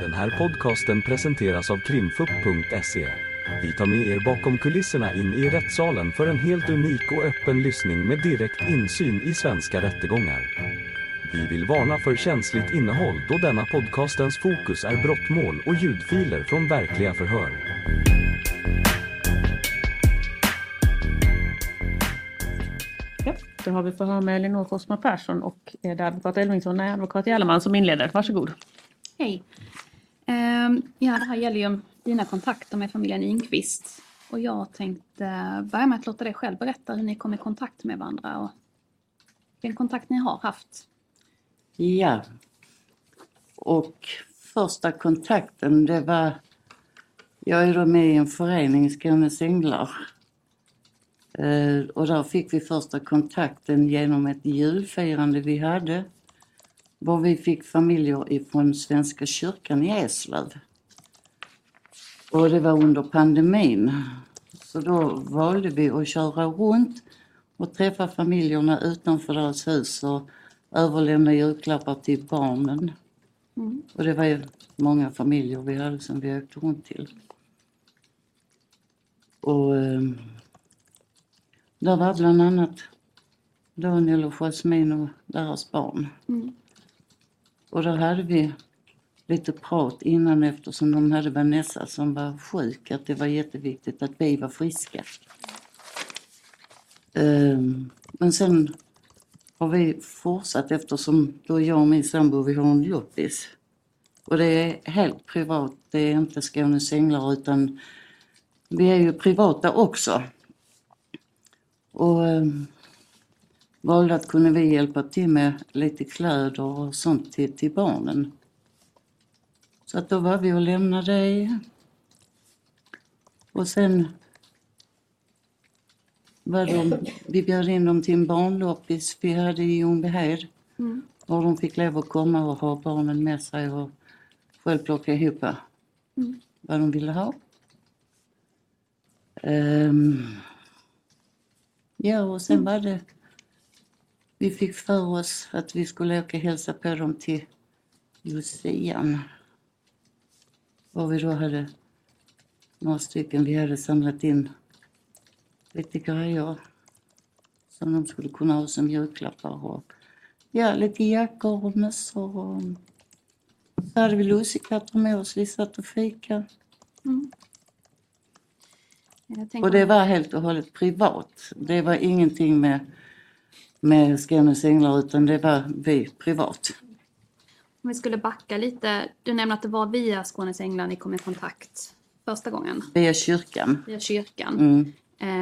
Den här podcasten presenteras av krimfupp.se. Vi tar med er bakom kulisserna in i rättssalen för en helt unik och öppen lyssning med direkt insyn i svenska rättegångar. Vi vill varna för känsligt innehåll då denna podcastens fokus är brottmål och ljudfiler från verkliga förhör. Ja, då har vi förhör med Elinor Forsman Persson och är det advokat Elvingsson och advokat Gellerman som inleder. Varsågod. Hej. Ehm, ja, det här gäller ju dina kontakter med familjen Inqvist. Och jag tänkte börja med att låta dig själv berätta hur ni kom i kontakt med varandra och vilken kontakt ni har haft. Ja. Och första kontakten det var, jag är då med i en förening, Skånes Änglar. Ehm, och där fick vi första kontakten genom ett julfirande vi hade. Var vi fick familjer ifrån Svenska kyrkan i Eslöv. Och det var under pandemin. Så då valde vi att köra runt och träffa familjerna utanför deras hus och överlämna julklappar till barnen. Mm. Och det var ju många familjer vi hade som vi åkte runt till. Och eh, där var bland annat Daniel och Jasmine och deras barn. Mm. Och då hade vi lite prat innan eftersom de hade Vanessa som var sjuk att det var jätteviktigt att vi var friska. Ehm, men sen har vi fortsatt eftersom då jag och min sambo vi har en loppis. Och det är helt privat, det är inte Skånes Änglar utan vi är ju privata också. Och ehm, valde att kunna vi hjälpa till med lite kläder och sånt till, till barnen. Så att då var vi och lämnade. Och sen var de, vi bjöd in dem till en barnloppis vi hade i Ljungbyhed. Mm. Och de fick lov att komma och ha barnen med sig och själv plocka ihop Mm. vad de ville ha. Ehm, ja, och sen var det... Vi fick för oss att vi skulle åka och hälsa på dem till Lucian. Och vi då hade några stycken, vi hade samlat in lite grejer som de skulle kunna ha som julklappar. Och, ja, lite jackor och mössor. Och, så hade vi lussekatter med oss, vi satt och fika. Mm. Och det var helt och hållet privat. Det var ingenting med, med Skånes Änglar utan det var vi privat. Om vi skulle backa lite. Du nämnde att det var via Skånes Änglar ni kom i kontakt första gången. Via kyrkan. Via kyrkan. Mm.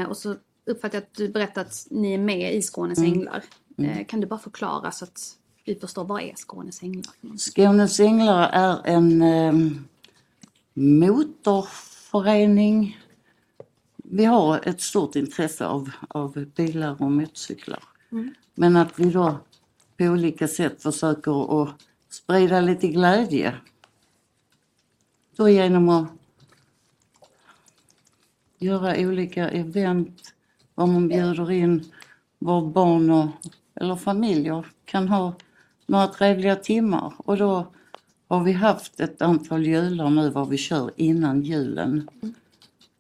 Eh, och så uppfattar jag att du berättat att ni är med i Skånes Mm. Änglar. Eh, kan du bara förklara så att vi förstår vad är Skånes Änglar? Skånes Änglar är en eh, motorförening. Vi har ett stort intresse av, av bilar och motorcyklar. Mm. Men att vi då på olika sätt försöker att sprida lite glädje. Då genom att göra olika event, var man bjuder in, var barn och, eller familjer kan ha några trevliga timmar. Och då har vi haft ett antal jular nu var vi kör innan julen.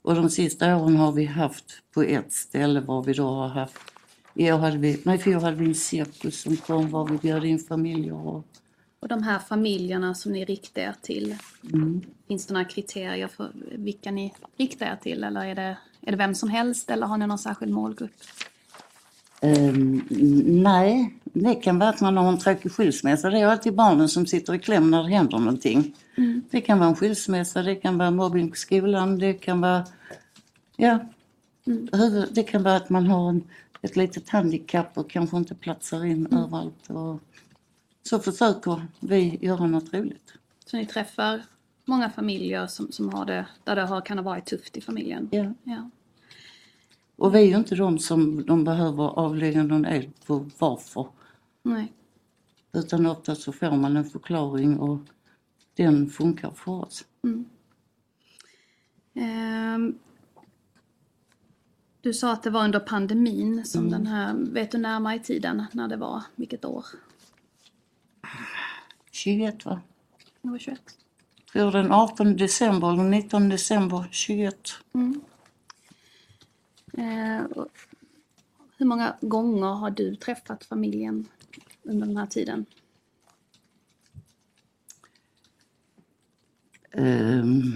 Och de sista åren har vi haft på ett ställe var vi då har haft i år hade vi, nej, för år hade vi en cirkus som kom var vi bjöd in familjer och Och de här familjerna som ni riktar er till, mm. finns det några kriterier för vilka ni riktar er till? Eller är det, är det vem som helst eller har ni någon särskild målgrupp? Ehm, nej, det kan vara att man har en tråkig skilsmässa. Det är alltid barnen som sitter i kläm när det händer någonting. Det kan vara en skilsmässa, det kan vara mobbing på skolan, det kan vara... Ja, huvud- det kan vara att man har en, ett litet handikapp och kanske inte platsar in överallt. Och så försöker vi göra något roligt. Så ni träffar många familjer som, som har det, där det har, kan ha varit tufft i familjen? Ja. Ja. Och vi är ju inte de som de behöver avlägga någon ed på varför. Nej. Utan ofta så får man en förklaring och den funkar för oss. Ehm, du sa att det var under pandemin som den här, vet du närmare i tiden när det var, vilket år? 21 va? Det var 21. tror den 18 december eller 19 december 21. Eh, och hur många gånger har du träffat familjen under den här tiden? Ehm,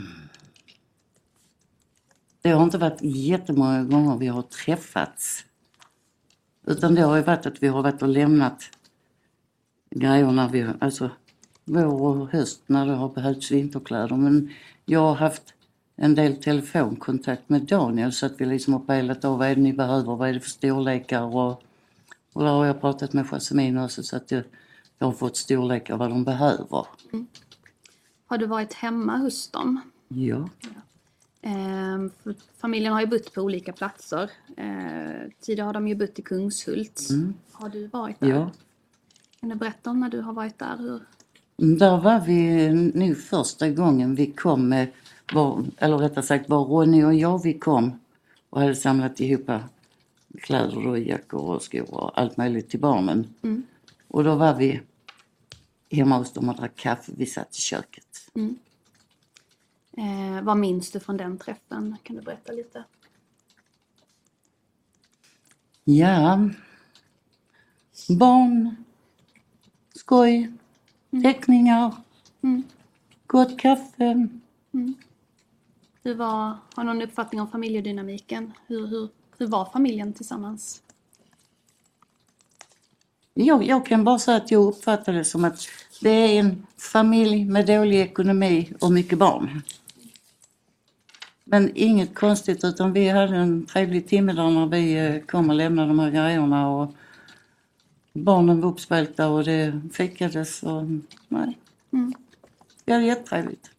det har inte varit jättemånga gånger vi har träffats. Utan det har ju varit att vi har varit och lämnat grejer när vi, alltså vår och höst när det har behövts vinterkläder. Men jag har haft en del telefonkontakt med Daniel så att vi liksom har pejlat av vad är det ni behöver, vad är det för storlekar och, och där har jag pratat med Jasmine också så att jag, jag har fått storlekar vad de behöver. Har du varit hemma hos dem? Ja. För familjen har ju bott på olika platser. Eh, tidigare har de ju bott i Kungshult. Har du varit där? ja. Kan du berätta om när du har varit där? Hur? Där var vi nu första gången vi kom var, eller rättare sagt var Ronny och jag vi kom och hade samlat ihop kläder och jackor och skor och allt möjligt till barnen. Och då var vi hemma hos dem och drack kaffe. Vi satt i köket. Eh, vad minns du från den träffen? Kan du berätta lite? Ja, barn, skoj, teckningar, Mm. gott kaffe. Hur var, har du någon uppfattning om familjedynamiken? Hur, hur, hur var familjen tillsammans? Jag, jag kan bara säga att jag uppfattar det som att det är en familj med dålig ekonomi och mycket barn. Men inget konstigt utan vi hade en trevlig timme där när vi eh, kom och lämnade de här grejerna och barnen var uppspelta och det fikades och nej. Mm. Vi hade jättetrevligt.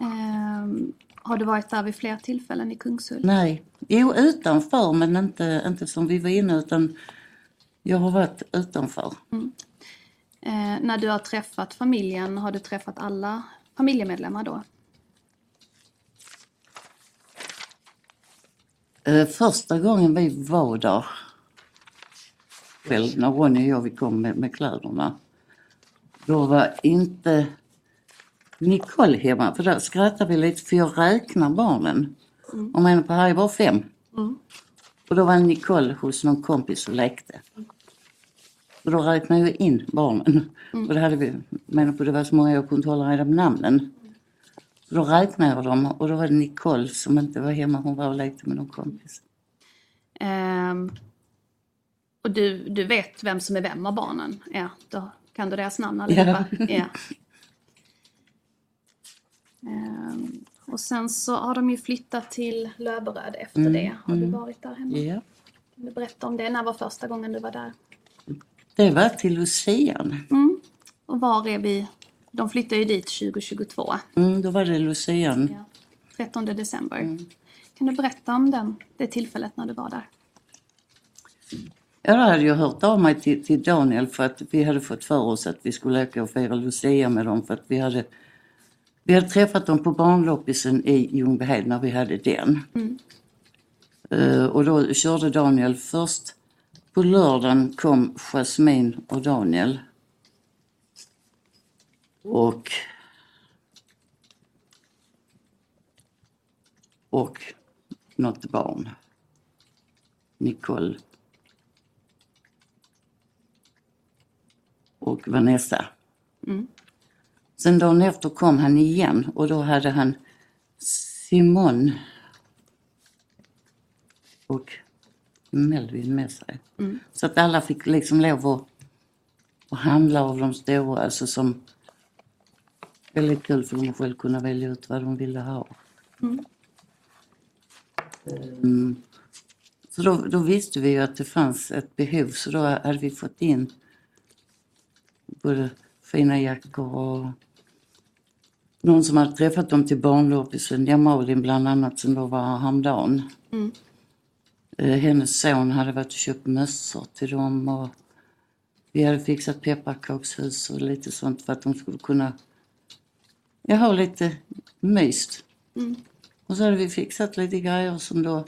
Eh, har du varit där vid flera tillfällen i Kungshult? Nej, jo utanför men inte, inte som vi var inne utan jag har varit utanför. Eh, när du har träffat familjen, har du träffat alla familjemedlemmar då? Första gången vi var där, själv, när Ronny och jag vi kom med, med kläderna, då var inte Nicole hemma, för där skrattade vi lite för jag räknar barnen. Och menar på här är bara fem. Och då var Nicole hos någon kompis och lekte. Och då räknade jag in barnen. Och det hade vi, menar på det var så många jag kunde hålla reda på namnen. Så då räknade jag dem och då var det Nicole som inte var hemma, hon var och lekte med någon kompis. Ehm, och du, du vet vem som är vem av barnen? Ja, då kan du deras namn allihopa? Ja. Ehm, och sen så har de ju flyttat till Löberöd efter det. Har du varit där hemma? Ja. Kan du berätta om det? När var första gången du var där? Det var till Lucian. Mm. Och var är vi? De flyttar ju dit 2022. Mm, då var det Lucian. Ja. 13 december. Kan du berätta om den, det tillfället när du var där? Ja, då hade jag hört av mig till, till Daniel för att vi hade fått för oss att vi skulle åka och fira Lucia med dem för att vi hade, vi hade träffat dem på barnloppisen i Ljungbyhed när vi hade den. Eh, och då körde Daniel först. På lördagen kom Jasmine och Daniel. Och och något barn. Nicole. Och Vanessa. Sen dagen efter kom han igen och då hade han Simon och Melvin med sig. Så att alla fick liksom lov att, att handla av de stora, alltså som väldigt kul för att själv kunna välja ut vad de ville ha. Mm. Så då, då visste vi ju att det fanns ett behov så då hade vi fått in både fina jackor och någon som hade träffat dem till barnloppisen, ja Malin bland annat som då var häromdagen. Eh, Hennes son hade varit och köpt mössor till dem och vi hade fixat pepparkakshus och lite sånt för att de skulle kunna ja, ha lite myst. Och så hade vi fixat lite grejer som då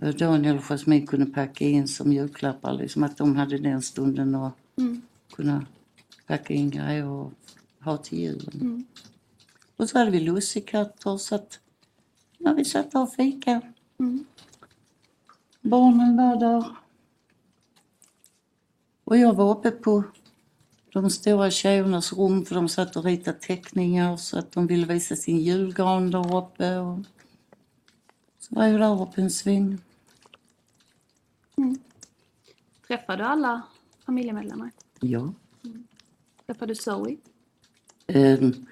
eh, Daniel och Jasmine kunde packa in som julklappar. Liksom att de hade den stunden och kunna packa in grejer och ha till julen. Och så hade vi lussekatter så att ja, vi satt och fika. Mm. Barnen var där. Och jag var uppe på de stora tjejernas rum för de satt och ritade teckningar så att de ville visa sin julgran där uppe. Och så var jag där uppe en sväng. Träffade du alla familjemedlemmar? Ja. Träffade du Zoe? Ehm,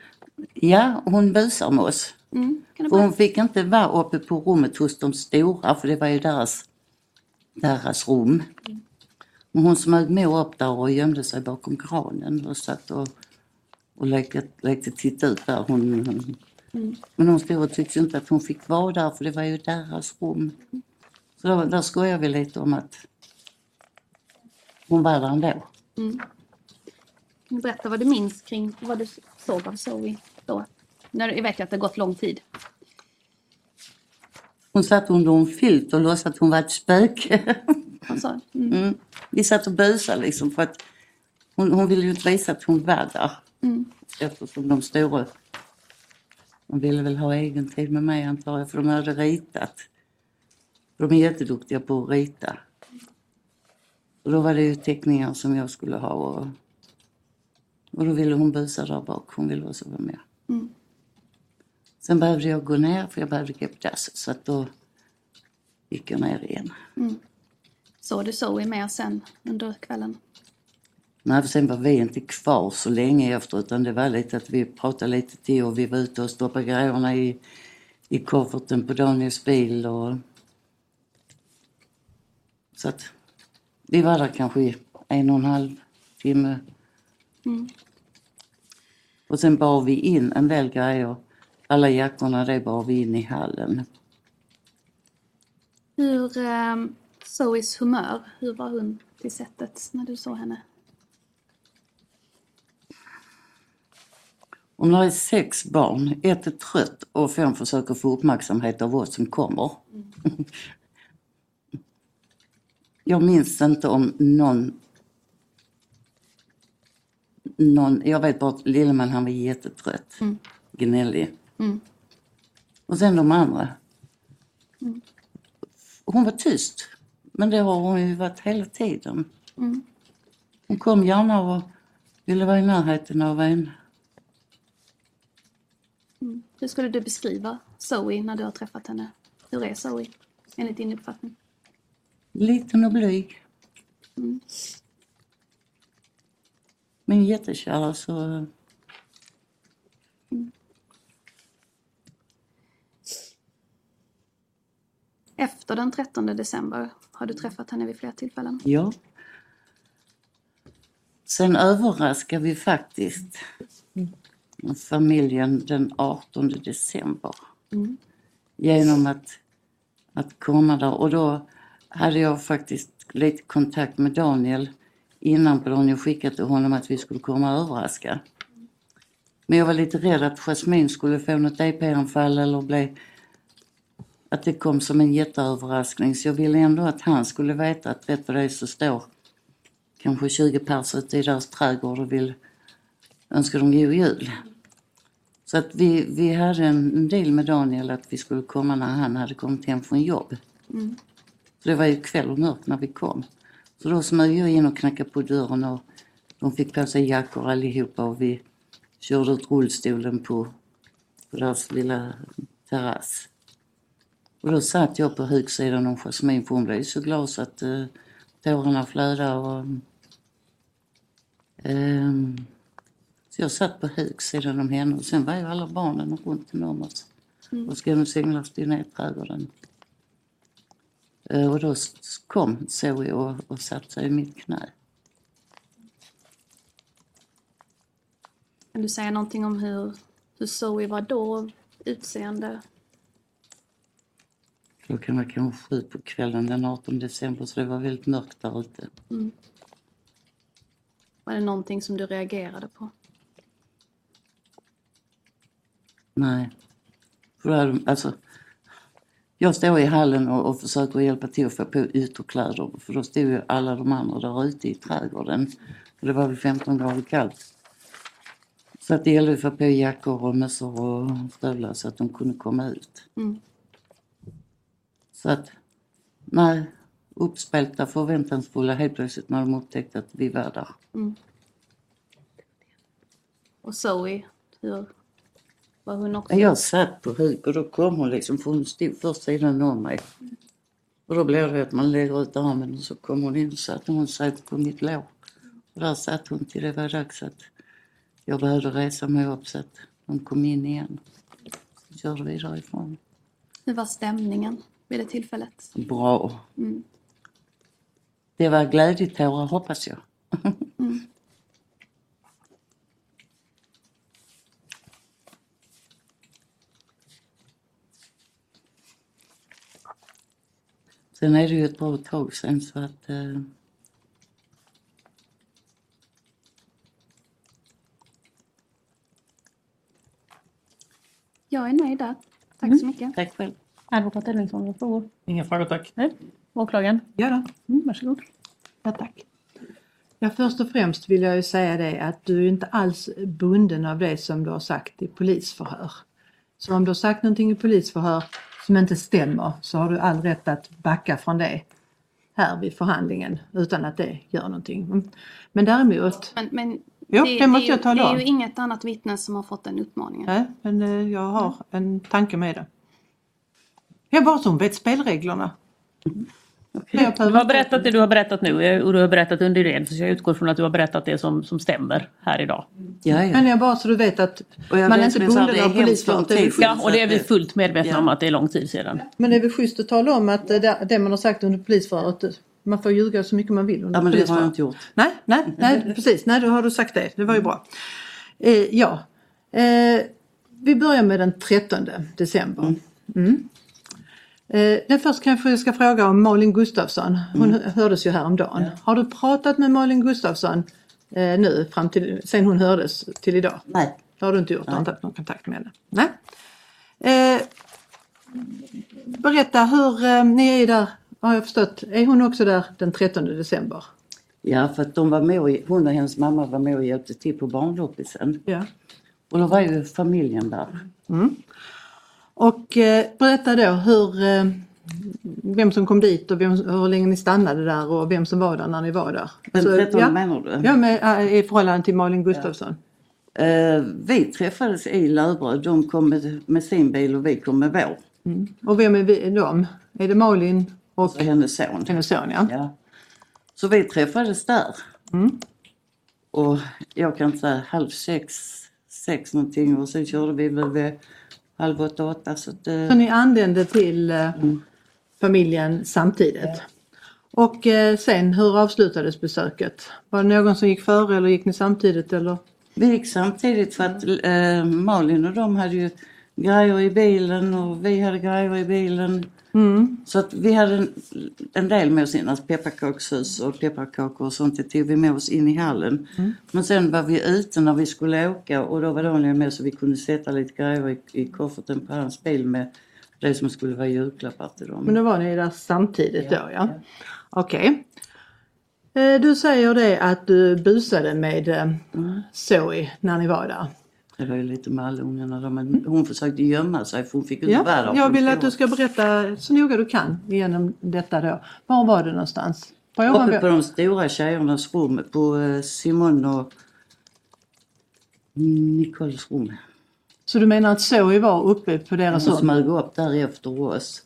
ja, hon busar med oss. Mm. Hon fick inte vara uppe på rummet hos de stora för det var ju deras, deras rum. Men hon smög med upp där och gömde sig bakom granen och satt och, och lekte, lekte titta ut där. Hon, hon, Men de stora tyckte inte att hon fick vara där för det var ju deras rum. Så där, där skojar vi lite om att hon var där ändå. Kan du berätta vad du minns kring vad du såg av Zoe då? När, jag vet att det gått lång tid. Hon satt under en filt och låtsades att hon var ett spöke. Alltså, mm. Mm. Vi satt och busade liksom för att hon, hon ville ju inte visa att hon var där. Mm. Eftersom de stora, de ville väl ha egen tid med mig antar jag, för de hade ritat. De är jätteduktiga på att rita. Och då var det ju teckningar som jag skulle ha och, och då ville hon busa där bak, hon ville också vara med. Mm. Sen behövde jag gå ner för jag behövde gå på dasset så att då gick jag ner igen. Såg du Zoe mer sen under kvällen? Nej, för sen var vi inte kvar så länge efter utan det var lite att vi pratade lite till och vi var ute och stoppade grejerna i, i kofferten på Daniels bil och så att vi var där kanske i en och en halv timme. Mm. Och sen bar vi in en del grejer. Alla jackorna det bar vi in i hallen. Hur um, Zoes humör, hur var hon till sättet när du såg henne? Om det är sex barn, ett är trött och fem försöker få uppmärksamhet av oss som kommer. Jag minns inte om någon, någon jag vet bara att Lilleman han var jättetrött, Mm. gnällig. Mm. Och sen de andra. Mm. Hon var tyst, men det har hon ju varit hela tiden. Mm. Hon kom gärna och ville vara i närheten av en. Mm. Hur skulle du beskriva Zoe när du har träffat henne? Hur är Zoe enligt din uppfattning? Liten och blyg. Mm. Men jättekär alltså. Efter den 13 december har du träffat henne vid flera tillfällen. Ja. Sen överraskar vi faktiskt familjen den 18 december. Mm. Genom att, att komma där. Och då hade jag faktiskt lite kontakt med Daniel innan på dagen jag skickat till honom att vi skulle komma och överraska. Men jag var lite rädd att Jasmine skulle få något EP-anfall eller bli att det kom som en jätteöverraskning. Så jag ville ändå att han skulle veta att rätt vad det är så står kanske 20 pers ute i deras trädgård och vill önska dem god jul. Så att vi, vi hade en, deal med Daniel att vi skulle komma när han hade kommit hem från jobb. Mm. Så det var ju kväll och mörkt när vi kom. Så då smög jag in och knackade på dörren och de fick på sig jackor allihopa och vi körde ut rullstolen på, på deras lilla terrass. Och då satt jag på högsidan om Jasmine för hon blev så glad så att uh, tårarna flödade och ehm, så jag satt på högsidan om henne och sen var ju alla barnen runt om oss. Mm. Och Skånes änglar stod ner i trädgården. Eh, Och då kom Zoe och, och satte sig i mitt knä. Kan du säga någonting om hur, hur Zoe var då? Utseende? Klockan var kanske sju på kvällen den 18 december så det var väldigt mörkt där ute. Mm. Var det någonting som du reagerade på? Nej. För hade, de- alltså, jag står i hallen och, och försöker hjälpa till att få på ytterkläder för då stod ju alla de andra där ute i trädgården. Och det var väl 15 grader kallt. Så Så att det gällde att få på jackor och mössor och stövlar så att de kunde komma ut. Mm. Så att, nej, uppspelta, förväntansfulla helt plötsligt när de upptäckte att vi var där. Och Zoe, hur var hon också? Jag satt på huk och då kom hon liksom, för hon stod först sidan om mig. Och då blev det att man lägger ut armen och så kom hon in och satte hon sig på mitt lår. Och där satt hon till det var dags att jag behövde resa mig upp så att de kom in igen. Så körde vi därifrån. Hur var stämningen vid det tillfället? Bra. Mm. Det var glädjetårar hoppas jag. Sen är det ju ett bra tag sen så att eh, Jag är nöjd där. Tack så mycket. tack själv. Advokat Elvingsson, några frågor? Inga frågor tack. Nej. Åklagaren? Ja, då. Mm, varsågod. ja tack. Ja, först och främst vill jag ju säga det att du är inte alls bunden av det som du har sagt i polisförhör. Så om du har sagt någonting i polisförhör som inte stämmer så har du all rätt att backa från det här vid förhandlingen utan att det gör någonting. Mm. Men däremot, Men, men Jo, det måste är jag ju, tala det är om. ju inget annat vittne som har fått den uppmaningen. nej, men eh, jag har en tanke med det. Jag bara så hon vet spelreglerna. Jag Du har inte- berättat det du har berättat nu eh, och du har berättat under red så jag utgår från att du har berättat det som, som stämmer här idag. Ja, ja. Men jag bara så du vet att Och jag man är vet, inte jag sa, bunden det är av polisförhör. Det är. Ja, och det är vi fullt medvetna Ja. om att det är lång tid sedan. Men det är väl schysst att tala om att det, det man har sagt under polisförhöret, man får ljuga så mycket man vill under ja men det har jag inte gjort. Nej, nej, nej, precis. Nej, då har du sagt det. Det var ju bra. Eh, ja, eh, vi börjar med den 13 december. Mm. Eh, först kanske jag ska fråga om Malin Gustafsson. Hon hördes ju häromdagen. Har du pratat med Malin Gustafsson eh, nu fram till sen hon hördes till idag? Nej. Det har du inte gjort? Du har inte haft någon kontakt med henne? Nej. Eh, berätta hur eh, ni är där, har jag förstått. Är hon också där den 13 december? Ja, för att de var med och, hon och hennes mamma var med och hjälpte till på barnloppisen. Ja. Och då var ju familjen där. Och eh, berätta då hur, eh, vem som kom dit och vem, hur länge ni stannade där och vem som var där när ni var där. Den Så, 13 ja, menar du? ja, med, äh, i förhållande till Malin Gustafsson. Eh, vi träffades i Löberöd. De kom med, med sin bil och vi kom med vår. Och vem är vi, de? Är det Malin och Och hennes son. hennes son? Ja. Ja. Så vi träffades där. Mm. Och jag kan inte säga halv sex, sex någonting och sen körde vi väl halv åtta, åtta. Så att, eh, Så ni anlände till eh, familjen samtidigt. Och eh, sen hur avslutades besöket? Var det någon som gick före eller gick ni samtidigt eller? Vi gick samtidigt för att eh, Malin och de hade ju grejer i bilen och vi hade grejer i bilen. Mm. Så att vi hade en, en del med oss in, alltså pepparkakshus och pepparkakor och sånt, det tog vi med oss in i hallen. Men sen var vi ute när vi skulle åka och då var Daniel med så vi kunde sätta lite grejer i, i kofferten på hans bil med det som skulle vara julklappar till dem. Men då var ni där samtidigt då ja. Okej. Eh, Du säger det att du busade med eh, Zoe när ni var där. Det var ju lite med alla ungarna då, men hon försökte gömma sig för hon fick inte Ja, där. jag vill att du ska berätta så noga du kan genom detta då. Var var du någonstans? På Uppe på de stora tjejernas rum, på eh, Simon och Nicoles rum. Så du menar att Zoe var uppe på deras rum? smög upp där efter oss.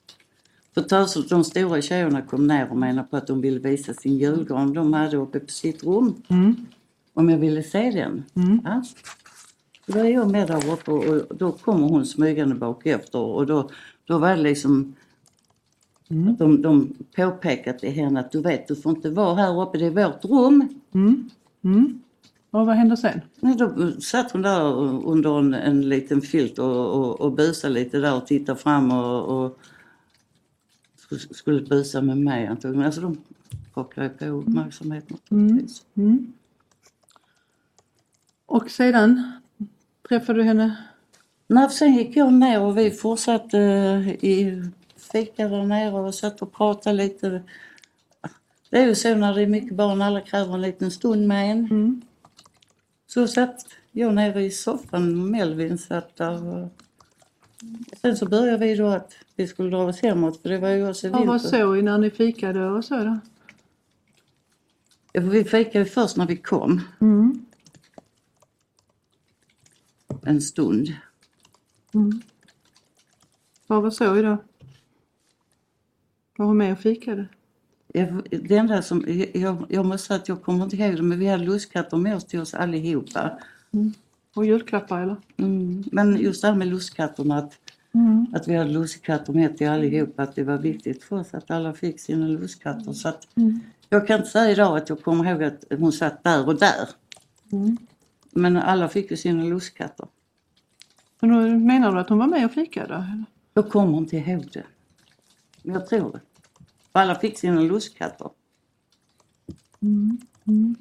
För tös- de stora tjejerna kom ner och menade på att de ville visa sin julgran de hade uppe på sitt rum. Mm. Om jag ville se den. Mm. Ja. Då är jag med där uppe och då kommer hon smygande bak efter och då, då var det liksom Mm. de, de påpekade till henne att du vet du får inte vara här uppe, det är vårt rum. Mm. Mm. Och vad hände sen? Nej, då satt hon där under en, en liten filt och, och, och busade lite där och tittade fram och, och sk- skulle busa med mig antagligen. Alltså de plockade på uppmärksamheten. Mm. Mm. Och sedan träffade du henne? Nej, sen gick jag ner och vi fortsatte eh, i fika där nere och satt och pratade lite. Det är ju så när det är mycket barn, alla kräver en liten stund med en. Mm. Så satt jag nere i soffan och Melvin satt där. Sen så började vi då att vi skulle dra oss hemåt för det var ju också Ja, vad vinter. såg ni när ni fikade och så då? Vi fikade först när vi kom Mm. En stund. Mm. Vad var så då? Var hon med och fikade? Jag, det enda som, jag, jag måste säga att jag kommer inte ihåg det men vi hade lustkatter med oss till oss allihopa. Och julklappar eller? Mm. Men just det här med lustkatterna, att, Mm. att vi hade lustkatter med till allihopa, att det var viktigt för oss att alla fick sina lustkatter. Så att, Mm. Jag kan inte säga idag att jag kommer ihåg att hon satt där och där. Mm. Men alla fick ju sina lustkatter. Men menar du att hon var med och fikade? Jag kommer inte ihåg det. Jag tror det. För alla fick sina lustkatter. Mm. Mm.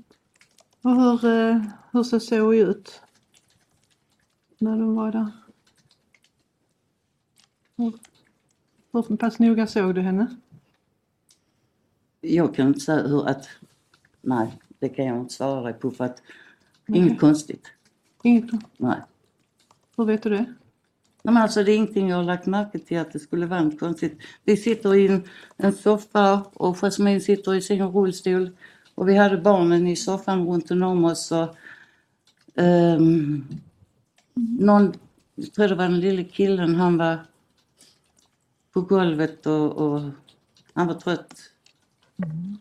Och hur, eh, hur ser Zoe ut? När de var där? Hur, hur pass noga såg du henne? Jag kan inte säga hur att... Nej, det kan jag inte svara dig på för att Nej. inget konstigt. Inget, Nej hur vet du det? Nej, men alltså det är ingenting jag har lagt märke till att det skulle vara något konstigt. Vi sitter i en, en soffa och Jasmine sitter i sin rullstol och vi hade barnen i soffan runt om oss och um, någon, jag tror det var den lille killen, han var på golvet och, och han var trött. Mm.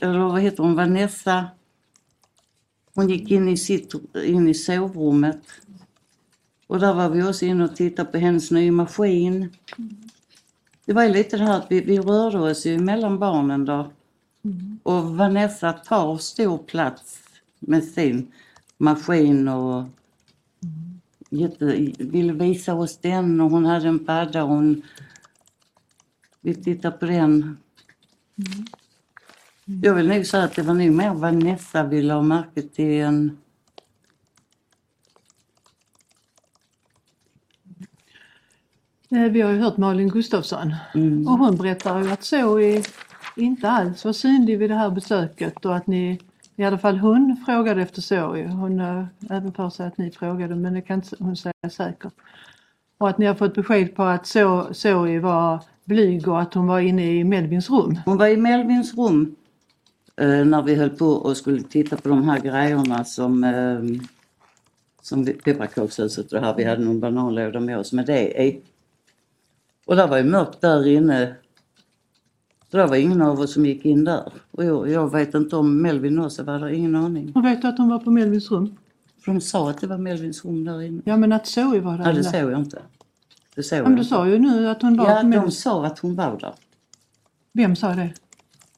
Eller vad heter hon, Vanessa. Hon gick in i, sitt, in i sovrummet och där var vi också inne och tittade på hennes nya maskin. Det var ju lite det här att vi, vi rörde oss ju mellan barnen då. Och Vanessa tar stor plats med sin maskin och jätte, ville visa oss den och hon hade en padda och hon... Vi tittade på den. Jag vill nog säga att det var nog mer Vanessa vi la märke till än Vi har ju hört Malin Gustafsson Mm. och hon berättar ju att Zoe inte alls var synlig vid det här besöket och att ni, i alla fall hon frågade efter Zoe. Hon har även för sig att ni frågade men det kan hon säga säkert. Och att ni har fått besked på att Zo- Zoe var blyg och att hon var inne i Melvins rum. Hon var i Melvins rum eh, när vi höll på och skulle titta på de här grejerna som, eh, som vi- pepparkakshuset och det här. Vi hade någon bananlåda med oss med det i. Och där var ju mörkt där inne. Så det var ingen av oss som gick in där. Och jag, jag vet inte om Melvin också var där, ingen aning. Hon vet att hon var på Melvins rum? För de sa att det var Melvins rum där inne. Ja men att Zoe var där Ja, det såg jag inte. Det såg men du inte. sa ju nu att hon var Ja, på de Melvins sa att hon var där. Vem sa det?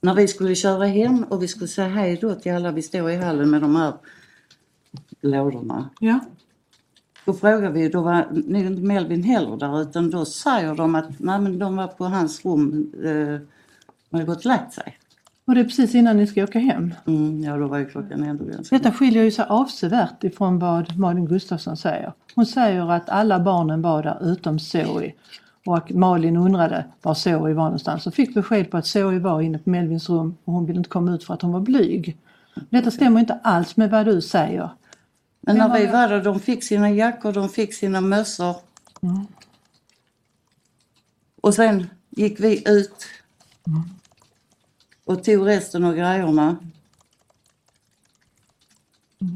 När vi skulle köra hem och vi skulle säga hej då till alla, vi står i hallen med de här lådorna. Ja. Då frågar vi, då var nog inte Melvin heller där utan då säger de att nej men de var på hans rum, eh, de hade gått och lagt sig. Och det är precis innan ni ska åka hem. Mm, ja då var ju klockan ändå ganska Detta skiljer ju sig avsevärt ifrån vad Malin Gustafsson säger. Hon säger att alla barnen var där utom Zoe. Och Malin undrade var Zoe var någonstans och fick besked på att Zoe var inne på Melvins rum och hon ville inte komma ut för att hon var blyg. Detta stämmer inte alls med vad du säger. Men när vi var där, de fick sina jackor, de fick sina mössor. Mm. Och sen gick vi ut och tog resten av grejerna.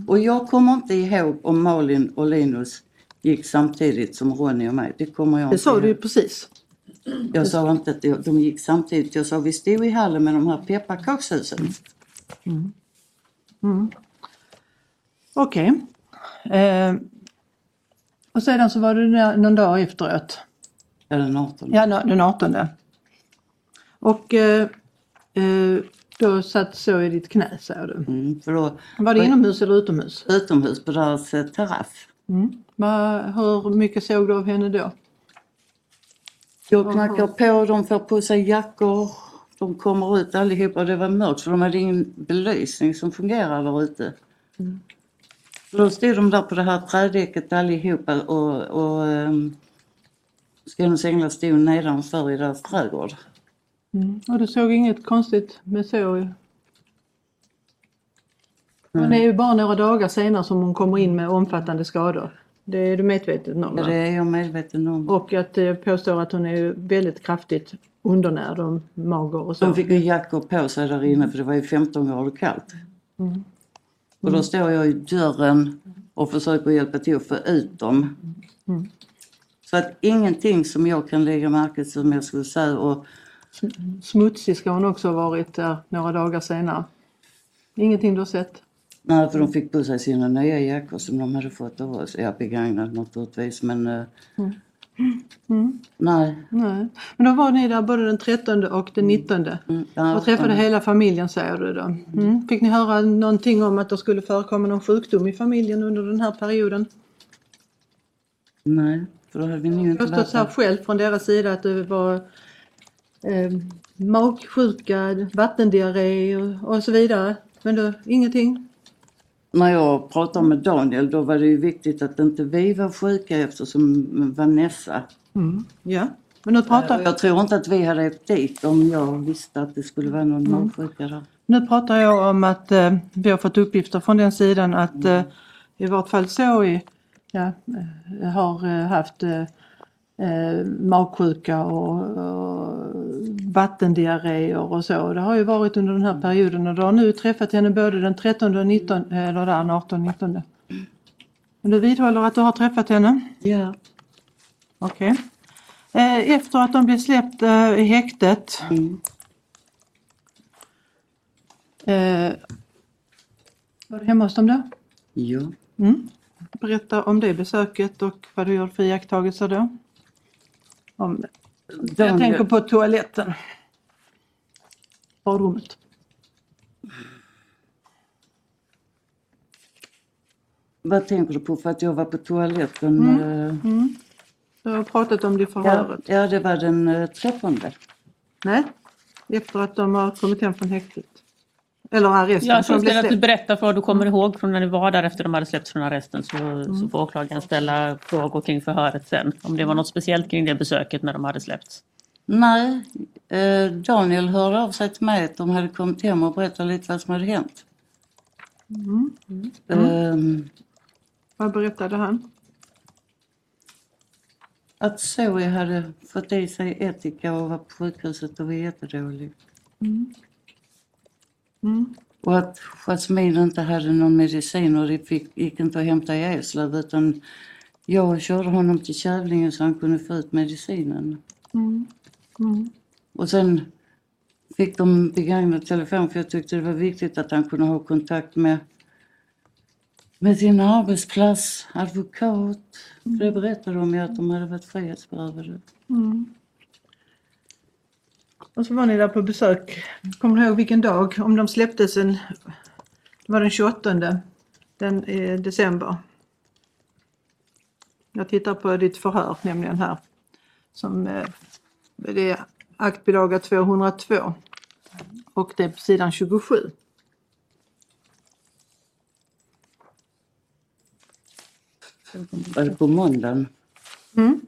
Och jag kommer inte ihåg om Malin och Linus gick samtidigt som Ronny och mig. Det kommer jag Det inte sa du ju precis. Jag sa inte att de- gick samtidigt. Jag sa vi stod i hallen med de här pepparkakshusen. Okej. Eh, och sedan så var det nå- någon dag efteråt. Ja, den 18. Ja, den 18. Och eh, eh, då satt så i ditt knä säger du. Mm, för då Var det inomhus eller utomhus? utomhus på deras eh, terrass. Mm. Hur mycket såg du av henne då? Jag knackar på, de får på sig jackor. De kommer ut allihopa och det var mörkt för de hade ingen belysning som fungerade där ute. Så då stod de där på det här trädäcket allihopa och, och um, Skånes änglar stod nedanför i deras trädgård. Mm. Och du såg inget konstigt med så? Men det är ju bara några dagar senare som hon kommer in med omfattande skador. Det är du medveten om? Ja, det är jag medveten om. Och att jag påstår att hon är väldigt kraftigt undernärd och mager och så. De fick ju jackor på sig där inne för det var ju 15 grader kallt. Mm. Och då står jag i dörren och försöker hjälpa till att få ut dem. Mm. Så att ingenting som jag kan lägga märke till som jag skulle säga och Smutsig ska hon också ha varit där några dagar senare. Ingenting du har sett? nej, för de fick på sig sina nya jackor som de hade fått av oss. Ja, begagnade naturligtvis men eh, Mm. nej. Nej. Men då var ni där både den 13 och den 19 Mm, ja, och träffade ja. hela familjen säger du då. Mm. Fick ni höra någonting om att det skulle förekomma någon sjukdom i familjen under den här perioden? Nej, för då hade vi nog inte så här själv från deras sida att det var eh, magsjuka, vattendiarré och, och så vidare. Men då ingenting? När jag pratade med Daniel då var det ju viktigt att inte vi var sjuka eftersom Vanessa. Ja. Men nu pratar, jag tror inte att vi hade åkt dit om jag visste att det skulle vara någon magsjuka där. nu pratar jag om att eh, vi har fått uppgifter från den sidan att eh, i vart fall så i, ja, eh, har eh, haft eh, magsjuka och, och vattendiarréer och så. Det har ju varit under den här perioden och du har nu träffat henne både den 13 och 19, eller där 18 19. Men du vidhåller att du har träffat henne? Ja. Okej. Eh, Efter att de blev släppt eh, i häktet Mm. eh, var du hemma hos dem då? Ja. Mm. Berätta om det besöket och vad du gjorde för iakttagelser då. Om, jag Daniel- tänker på toaletten. Badrummet. Vad tänker du på för att jag var på toaletten? eh, Mm. Du har pratat om det i Ja, förhöret. ja, det var den eh, 13. Nej, efter att de har kommit hem från häktet. Eller arresten. Blev föreställer att du släppt. berättar för vad du kommer ihåg från när ni var där efter de hade släppts från arresten så, så får åklagaren ställa frågor kring förhöret sen. Om det var något speciellt kring det besöket när de hade släppts. Nej, eh, Daniel hörde av sig till mig att de hade kommit hem och berättat lite vad som hade hänt. Ehm, Vad berättade han? att Zoe hade fått i sig etika och var på sjukhuset och var jättedålig. Mm. Och att Jasmine inte hade någon medicin och det fick, gick inte att hämta i Eslöv utan jag körde honom till Kävlinge så han kunde få ut medicinen. Mm. Mm. Och sen fick de begagnad telefon för jag tyckte det var viktigt att han kunde ha kontakt med, med sin arbetsplats, advokat. För det berättade de ju att de hade varit frihetsberövade. Mm. Och så var ni där på besök. Kommer du ihåg vilken dag? Om de släpptes en... Det var den 28 den, eh, december. Jag tittar på ditt förhör nämligen här. Som, eh, det är aktbilaga 202. Och det är på sidan 27. Var det på måndagen? Mm.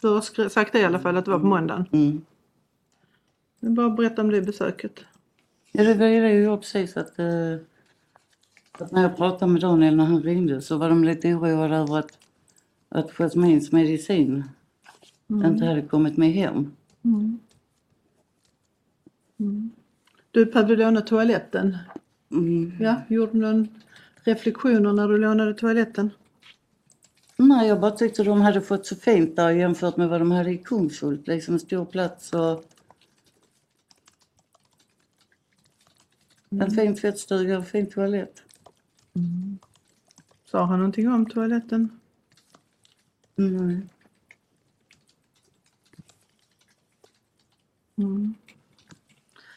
Du har sagt det i alla fall att det var på måndagen. Mm. Bara berätta om det besöket. Ja, det var ju det jag precis att, eh, att när jag pratade med Daniel när han ringde så var de lite oroade över att, att Jasmins medicin inte hade kommit med hem. Du behövde låna toaletten. Mm. Ja, gjorde du någon reflektioner när du lånade toaletten? Nej, jag bara tyckte de hade fått så fint där jämfört med vad de hade i Kungshult. Liksom en stor plats och en fin tvättstuga och fin toalett. Sa han någonting om toaletten? Nej.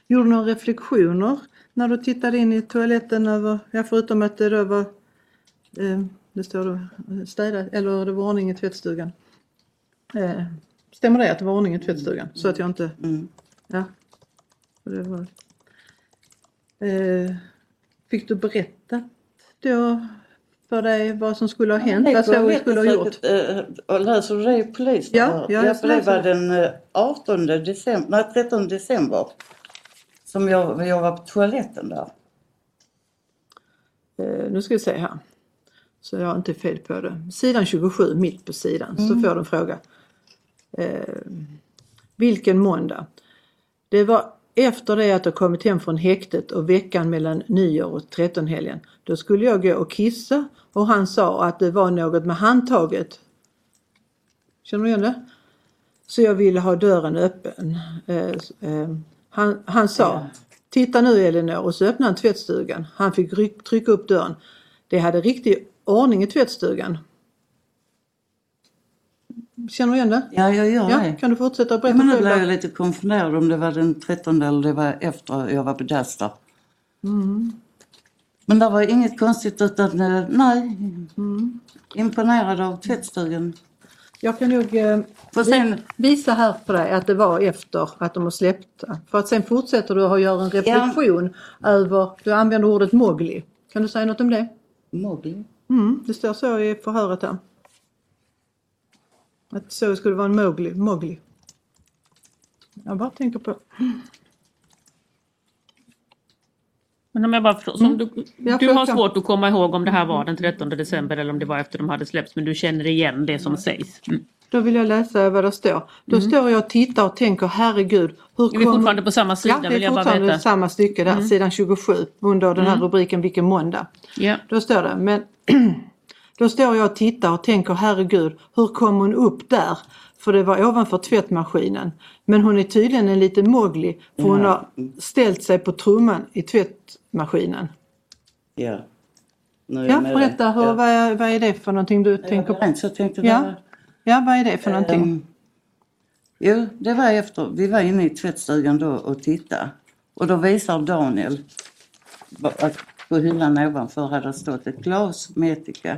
Gjorde du några reflektioner när du tittade in i toaletten över, ja förutom att det då var, eh, det står då eh, städat, eller det var ordning i tvättstugan. Eh, stämmer det att det var ordning i tvättstugan? Så att jag inte, Mm. ja. Och Det var, eh, fick du berättat då för dig vad som skulle ha hänt? Vad Zoe skulle ha gjort? Eh, Och läser du det i polisförhör? Ja, ja, jag det var den eh, 18 december, nej 13 december som jag, jag var på toaletten där. Eh, nu ska vi se här. Så jag har inte fel på det. Sidan 27, mitt på sidan, så får du en fråga. Eh, vilken måndag? Det var efter det att jag kommit hem från häktet och veckan mellan nyår och trettonhelgen. Då skulle jag gå och kissa och han sa att det var något med handtaget. Känner du igen det? Så jag ville ha dörren öppen. Eh, eh, han, han sa. Titta nu Elinor och så öppnade han tvättstugan. Han fick ryck, trycka upp dörren. Det hade riktig ordning i tvättstugan. Känner du igen det? Ja, jag gör Ja, det. kan du fortsätta Ja, berätta men nu blev jag lite konfunderad om det var den 13 eller det var efter jag var på Dasta. Men det var inget konstigt utan eh, nej. Imponerad av tvättstugan. Jag kan nog eh, sen, visa här för dig att det var efter att de har släppt. För att sen fortsätter du att göra en reflektion över, du använder ordet Mowgli. Kan du säga något om det? Mowgli. Mm, det står så i förhöret här. Att så skulle vara en Mowgli. Mowgli. Jag bara tänker på. Men om jag bara förstår, du, Mm. Ja, du har svårt att komma ihåg om det här var den 13 december eller om det var efter de hade släppts men du känner igen det som sägs. Mm. Då vill jag läsa vad det står. Då står jag och tittar och tänker herregud. Hur Är vi fortfarande på samma sida Ja, det är fortfarande veta. samma stycke där, sidan 27 under den här rubriken Vilken måndag. Ja. Då står det, men då står jag och tittar och tänker herregud, hur kom hon upp där? För det var ovanför tvättmaskinen. Men hon är tydligen en liten Mowgli för hon har ställt sig på trumman i tvättmaskinen. Ja. Nu Ja, jag berätta, hur, Ja. vad, är, vad är det för någonting du tänker på? Så tänkte Ja. det Ja, vad är det för någonting? Ehm, jo, det var efter, vi var inne i tvättstugan då och tittade. Och då visar Daniel att på hyllan ovanför hade stått ett glas med ättika.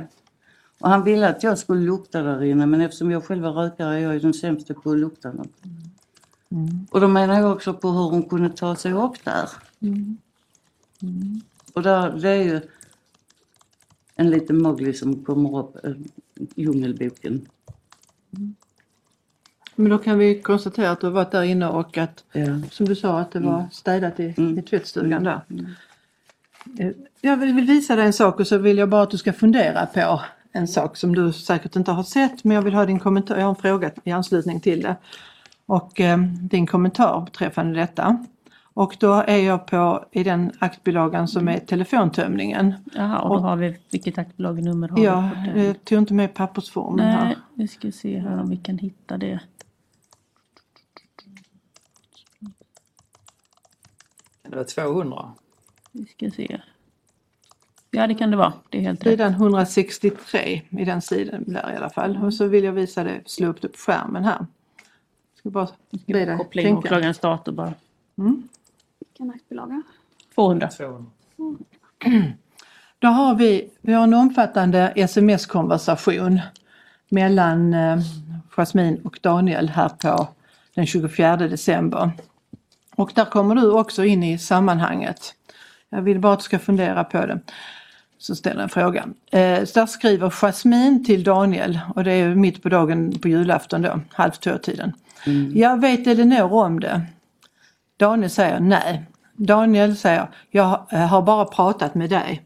Och han ville att jag skulle lukta där inne men eftersom jag själv är rökare är jag ju den sämsta på att lukta något. Och då menar jag också på hur hon kunde ta sig upp där. Och där, det är ju en liten Mowgli som kommer upp, äh, Djungelboken. Men då kan vi konstatera att du har varit där inne och att Ja. som du sa att det var städat i, Mm. i tvättstugan där. Eh, Jag vill visa dig en sak och så vill jag bara att du ska fundera på en sak som du säkert inte har sett men jag vill ha din kommentar. Jag har en fråga i anslutning till det. Och eh, din kommentar beträffande detta. Och då är jag på i den aktbilagan som är telefontömningen. Jaha, och då har vi vilket aktiebolagnummer har Ja, vi jag tog inte med pappersformen här. Nej, vi ska se här om vi kan hitta det. Det var 200. Vi ska se. Ja, det kan det vara. Det är helt rätt. Sidan 163 i den sidan där i alla fall. Och så vill jag visa det, slå upp det på skärmen här. Jag ska bara be dig Koppla in åklagarens dator bara. Vilken aktbolag? 200. 200. Då har vi, vi har en omfattande sms-konversation mellan eh, Jasmin och Daniel här på den 24 december. Och där kommer du också in i sammanhanget. Jag vill bara att du ska fundera på det. Så ställer jag en fråga. Eh, så där skriver Jasmin till Daniel och det är mitt på dagen på julafton då, halv två-tiden. Jag vet Elinor om det. Daniel säger nej. Daniel säger, jag eh, har bara pratat med dig.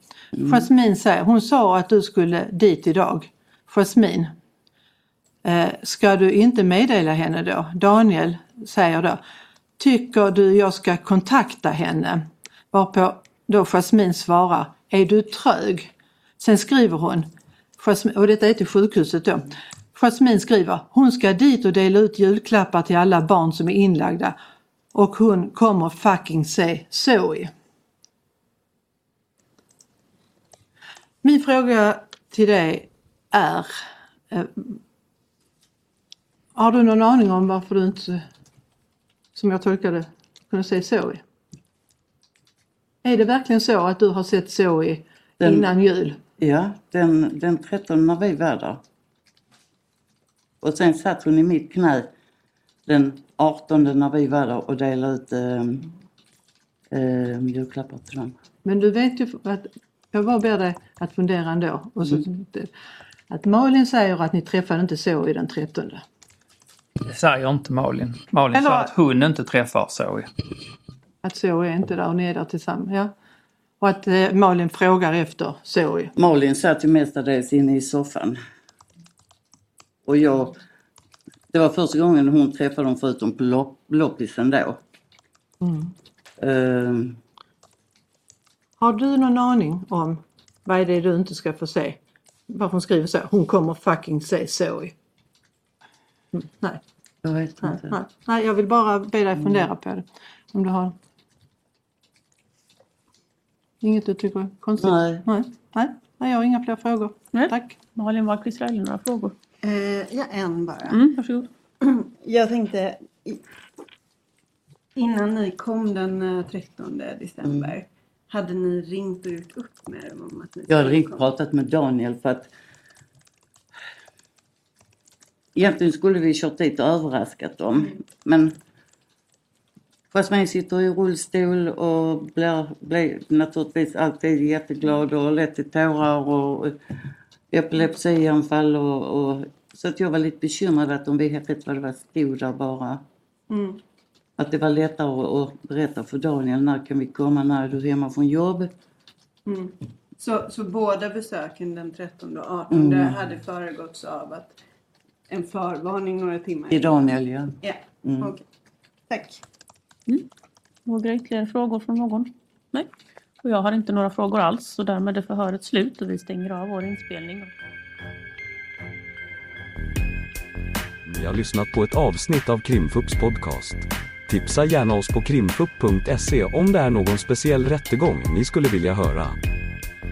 Jasmin säger, hon sa att du skulle dit idag. Jasmin, eh, ska du inte meddela henne då? Daniel säger då, tycker du jag ska kontakta henne? Varpå då Jasmin svarar, är du trög? Sen skriver hon, och detta är till sjukhuset då. Jasmin skriver, hon ska dit och dela ut julklappar till alla barn som är inlagda och hon kommer fucking se Zoe. Min fråga till dig är eh, Har du någon aning om varför du inte, som jag tolkade kunde se Zoe? Är det verkligen så att du har sett Zoe Den- innan jul? Ja, den, den 13 när vi var där. Och sen satt hon i mitt knä den 18 när vi var där och delade ut eh, eh, julklappar till dem. Men du vet ju att jag bara ber dig att fundera ändå. Och så, Att Malin säger att ni träffade inte Zoe den 13. Det säger inte Malin. Malin Eller- sa att hon inte träffar Zoe. Att Zoe är inte där och ni är där tillsammans. Ja. Och att eh, Malin frågar efter Zoe. Malin satt ju mestadels inne i soffan. Och jag, det var första gången hon träffade dem förutom på lopp, loppisen då. Ehm, Har du någon aning om vad är det du inte ska få se? Varför hon skriver så? Hon kommer fucking se Zoe. Mm, nej, jag vet nej, inte. nej, nej, jag vill bara be dig fundera på det. Om du har inget du tycker är konstigt? Nej. Nej, nej, nej jag har inga fler frågor. Nej. Tack. Malin Wahlqvist Raile, några frågor? Eh, ja, en bara. Mm, varsågod. Jag tänkte innan ni kom den eh, 13 december. Hade ni ringt och gjort upp med dem om att ni Jag skulle ringt och pratat med Daniel för att egentligen skulle vi kört dit och överraskat dem. Men Jasmine sitter i rullstol och blir, blir naturligtvis alltid jätteglad och lätt i tårar och epilepsianfall och, och så att jag var lite bekymrad att om vi vet vad det var stod där bara. Mm. Att det var lättare att, berätta för Daniel när kan vi komma, när är du hemma från jobb? Mm. Så, så båda besöken den 13 och 18 Mm. hade föregåtts av att en förvarning några timmar Till Daniel ja. Ja, Mm. okej. Tack. Mm. Några ytterligare frågor från någon? Nej. Och jag har inte några frågor alls så därmed är förhöret slut och vi stänger av vår inspelning. Ni har lyssnat på ett avsnitt av Krimfupps podcast. Tipsa gärna oss på krimfupp.se om det är någon speciell rättegång ni skulle vilja höra.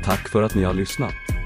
Tack för att ni har lyssnat.